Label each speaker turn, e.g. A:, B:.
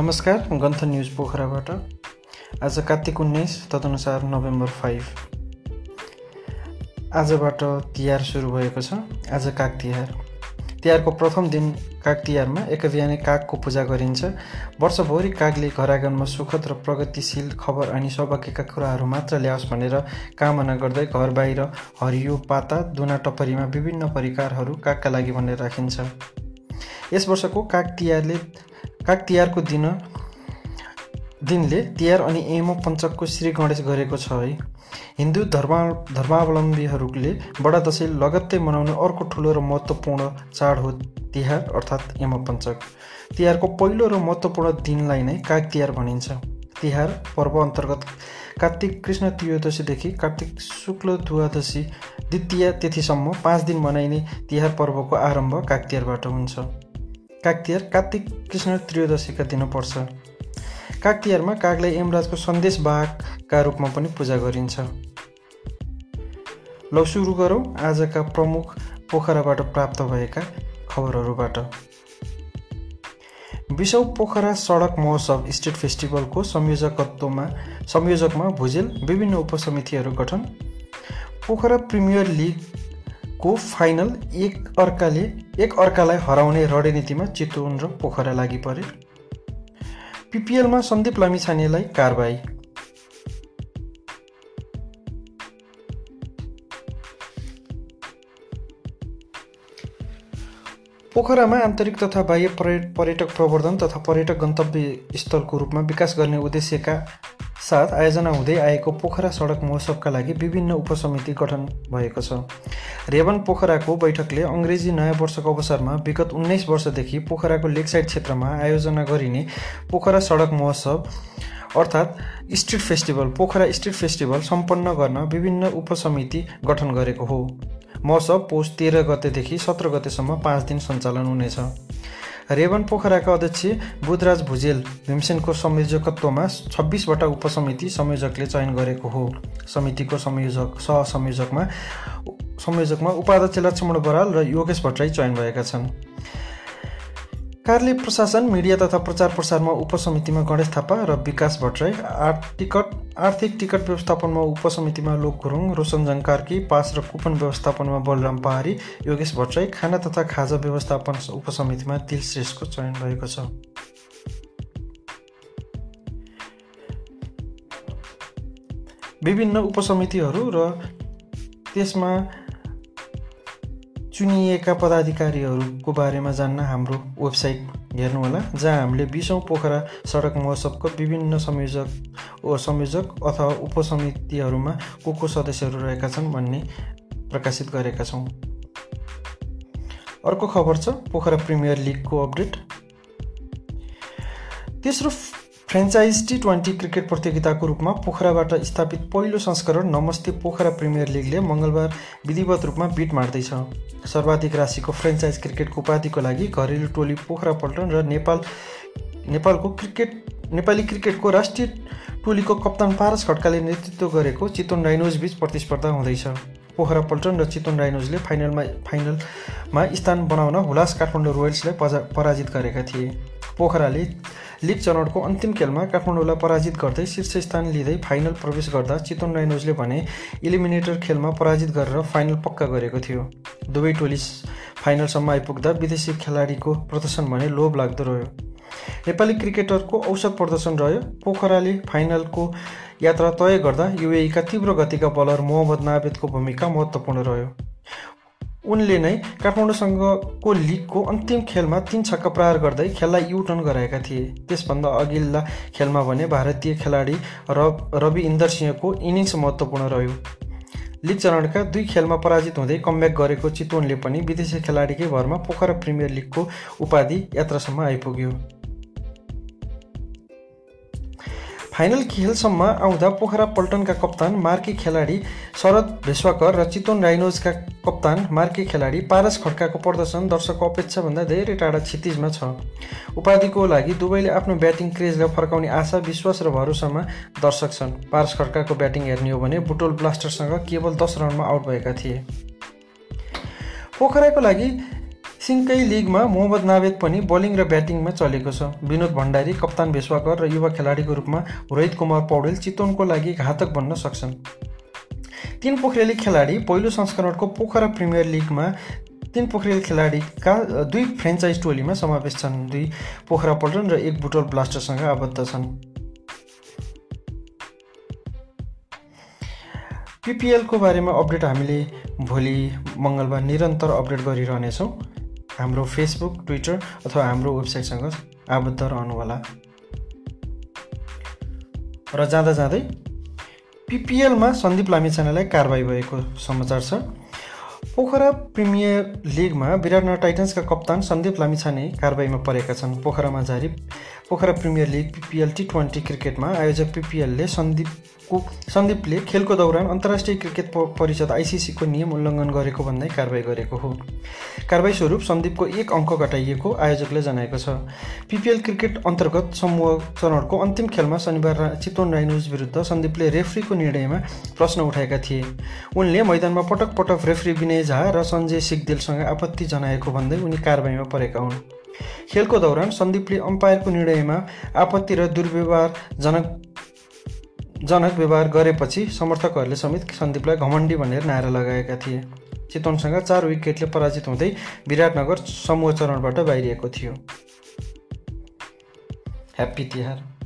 A: नमस्कार गन्थन न्युज पोखराबाट। आज कार्तिक उन्नाइस तदनुसार नोभेम्बर फाइभ। आजबाट तिहार सुरु भएको छ। आज काग तिहार। तिहारको प्रथम दिन काग तिहारमा एक बिहानै कागको पूजा गरिन्छ। वर्षभरि कागले घर आँगनमा सुखद र प्रगतिशील खबर अनि सौभाग्यका कुराहरू मात्र ल्याओस् भनेर कामना गर्दै घर बाहिर हरियो पाता दुना टपरीमा विभिन्न परिकारहरू कागका लागि भनेर राखिन्छ। यस वर्षको काग तिहारले काग तिहारको दिन। दिनले तिहार अनि एम पञ्चकको श्री गणेश गरेको छ है। हिन्दू धर्मा धर्मावलम्बीहरूले बडा दसैँ लगत्तै मनाउने अर्को ठुलो र महत्त्वपूर्ण चाड हो तिहार अर्थात् यम पञ्चक। तिहारको पहिलो र महत्त्वपूर्ण दिनलाई नै काग तिहार भनिन्छ। तिहार पर्व अन्तर्गत कार्तिक कृष्ण त्रयोदशीदेखि कार्तिक शुक्ल द्वादशी द्वितीय तिथिसम्म पाँच दिन मनाइने तिहार पर्वको आरम्भ काग तिहारबाट हुन्छ। काग तिहार कार्तिक कृष्ण त्रयोदशीका दिन पर्छ। काग कागलाई यमराजको सन्देशवाहकका रूपमा पनि पूजा गरिन्छ। लौ सुरु गरौँ आजका प्रमुख पोखराबाट प्राप्त भएका खबरहरूबाट। विश्व पोखरा सडक महोत्सव स्टेट फेस्टिभलको संयोजकत्वमा संयोजकमा भुजेल विभिन्न उपसमितिहरू गठन। पोखरा प्रिमियर लिग को फाइनल एक अर्काले एक अर्कालाई हराउने रणनीतिमा चितवन र पोखरा लागि परे? पिपिएलमा सन्दीप लामिछानेलाई कारबाही। पोखरामा आन्तरिक तथा बाह्य पर्यटक प्रवर्धन तथा पर्यटक गन्तव्य स्थलको रूपमा विकास गर्ने उद्देश्यका साथ आयोजना हुँदै आएको पोखरा सडक महोत्सवका लागि विभिन्न उपसमिति गठन भएको छ। रेवन पोखराको बैठकले अङ्ग्रेजी नयाँ वर्षको अवसरमा विगत उन्नाइस वर्षदेखि पोखराको लेकसाइड क्षेत्रमा आयोजना गरिने पोखरा सडक महोत्सव अर्थात् street festival Pokhara street festival सम्पन्न गर्न विभिन्न उपसमिति गठन गरेको हो। महोत्सव पौष तेह्र गतेदेखि सत्र गतेसम्म पाँच दिन सञ्चालन हुनेछ। रेवन पोखराका अध्यक्ष बुधराज भुजेल भीमसेनको संयोजकत्वमा छब्बिसवटा उपसमिति संयोजकले चयन गरेको हो। समितिको संयोजक सहसंयोजकमा संयोजकमा उपाध्यक्ष लक्ष्मण बराल र योगेश भट्टराई चयन भएका छन्। कार्य प्रशासन मिडिया तथा प्रचार प्रसारमा उपसमितिमा गणेश थापा र विकास भट्टराई आर्ट टिकट आर्थिक टिकट व्यवस्थापनमा उपसमितिमा लोक गुरुङ रोशन कार्की पास र कुपन व्यवस्थापनमा बलराम पहाडी योगेश भट्टराई खाना तथा खाजा व्यवस्थापन उपसमितिमा दिल श्रेष्ठको चयन भएको छ। विभिन्न उपसमितिहरू र त्यसमा चुनिएका पदाधिकारीहरूको बारेमा जान्न हाम्रो वेबसाइट हेर्नुहोला जहाँ हामीले बिसौँ पोखरा सडक महोत्सवको विभिन्न संयोजक संयोजक अथवा उपसमितिहरूमा को को सदस्यहरू रहेका छन् भन्ने प्रकाशित गरेका छौँ। अर्को खबर छ पोखरा प्रिमियर लिगको अपडेट। तेस्रो फ्रेन्चाइज टी ट्वेन्टी क्रिकेट प्रतियोगिताको रूपमा पोखराबाट स्थापित पहिलो संस्करण नमस्ते पोखरा प्रिमियर लिगले मङ्गलबार विधिवत रूपमा बिट मार्दैछ। सर्वाधिक राशिको फ्रेन्चाइज क्रिकेटको उपाधिको लागि घरेलु टोली पोखरा पल्टन र नेपाल नेपालको क्रिकेट नेपाली क्रिकेटको राष्ट्रिय टोलीको कप्तान पारस खड्काले नेतृत्व गरेको चितवन डाइनोज प्रतिस्पर्धा हुँदैछ। पोखरा पल्टन र चितवन डाइनोजले फाइनलमा फाइनलमा स्थान बनाउन हुलास काठमाडौँ रोयल्सलाई पराजित गरेका थिए। पोखराले लिग चरणको अन्तिम खेलमा काठमाडौँलाई पराजित गर्दै शीर्ष स्थान लिँदै फाइनल प्रवेश गर्दा चितवन राइनोजले भने इलिमिनेटर खेलमा पराजित गरेर फाइनल पक्का गरेको थियो। दुवै टोली फाइनलसम्म आइपुग्दा विदेशी खेलाडीको प्रदर्शन भने लोभ लाग्दो रह्यो। नेपाली क्रिकेटरको औसत प्रदर्शन रह्यो। पोखराले फाइनलको यात्रा तय गर्दा युएका तीव्र गतिका बलर मोहम्मद नावेदको भूमिका महत्त्वपूर्ण रह्यो। उनले नै काठमाडौँसँगको लिगको अन्तिम खेलमा तिन छक्का प्रहार गर्दै खेललाई युटर्न गराएका थिए। त्यसभन्दा अघिल्ला खेलमा भने भारतीय खेलाडी र रवि इन्दर सिंहको इनिङ्स महत्त्वपूर्ण रह्यो। लिग चरणका दुई खेलमा पराजित हुँदै कमब्याक गरेको चितवनले पनि विदेशी खेलाडीकै भरमा पोखरा प्रिमियर लिगको उपाधि यात्रासम्म आइपुग्यो। फाइनल खेलसम्म आउँदा पोखरा पल्टनका कप्तान मार्की खेलाडी शरद भेस्वाकर र चितवन राइनोजका कप्तान मार्की खेलाडी पारस खड्काको प्रदर्शन दर्शकको अपेक्षाभन्दा धेरै टाढा क्षितिजमा छ। उपाधिको लागि दुवैले आफ्नो ब्याटिङ क्रेजलाई फर्काउने आशा विश्वास र भरोसामा दर्शक छन्। पारस खड्काको ब्याटिङ हेर्ने हो भने बुटोल ब्लास्टरसँग केवल दस रनमा आउट भएका थिए। पोखराको लागि सिङ्कै लिगमा मोहम्मद नावेद पनि बोलिङ र ब्याटिङमा चलेको छ। विनोद भण्डारी कप्तान भेश्वाकर र युवा खेलाडीको रूपमा रोहित कुमार पौडेल चितवनको लागि घातक बन्न सक्छन्। तीन पोखरेली खेलाडी पहिलो संस्करणको पोखरा प्रिमियर लिगमा तीन पोखरेली खेलाडीका दुई फ्रेन्चाइज टोलीमा समावेश छन्। दुई पोखरा पल्टन र एक बुटोल ब्लास्टरसँग आबद्ध छन्। पिपिएलको बारेमा अपडेट हामीले भोलि मङ्गलबार निरन्तर अपडेट गरिरहनेछौँ। हाम्रो फेसबुक ट्विटर अथवा हाम्रो वेबसाइटसँग आबद्ध रहनुहोला। र जाँदा जाँदै पिपिएलमा सन्दीप लामिछानेलाई कारवाही भएको समाचार छ। पोखरा प्रिमियर लिगमा विराटनगर टाइटन्सका कप्तान सन्दीप लामिछाने कारवाहीमा परेका छन्। पोखरामा जारी Pokhara premier league PPL T twenty क्रिकेटमा आयोजक पिपिएलले सन्दीप को सन्दीपले खेलको दौरान अन्तर्राष्ट्रिय क्रिकेट परिषद आइसिसीको नियम उल्लङ्घन गरेको भन्दै कारवाही गरेको हो। कारवाही स्वरूप सन्दीपको एक अङ्क घटाइएको आयोजकले जनाएको छ। पिपिएल क्रिकेट अन्तर्गत समूह चरणको अन्तिम खेलमा शनिबार चितवन राइनोज विरुद्ध सन्दीपले रेफ्रीको निर्णयमा प्रश्न उठाएका थिए। उनले मैदानमा पटक पटक रेफ्री विनय झा र सञ्जय सिगदेलसँग आपत्ति जनाएको भन्दै उनी कारवाहीमा परेका हुन्। खेलको दौरान सन्दीपले अम्पायरको निर्णयमा आपत्ति र दुर्व्यवहारजनक जनक व्यवहार गरेपछि समर्थकहरूले समेत सन्दीपलाई घमण्डी भनेर नारा लगाएका थिए। चितवनसँग चार विकेटले पराजित हुँदै विराटनगर समूह चरणबाट बाहिरिएको थियो। ह्याप्पी तिहार।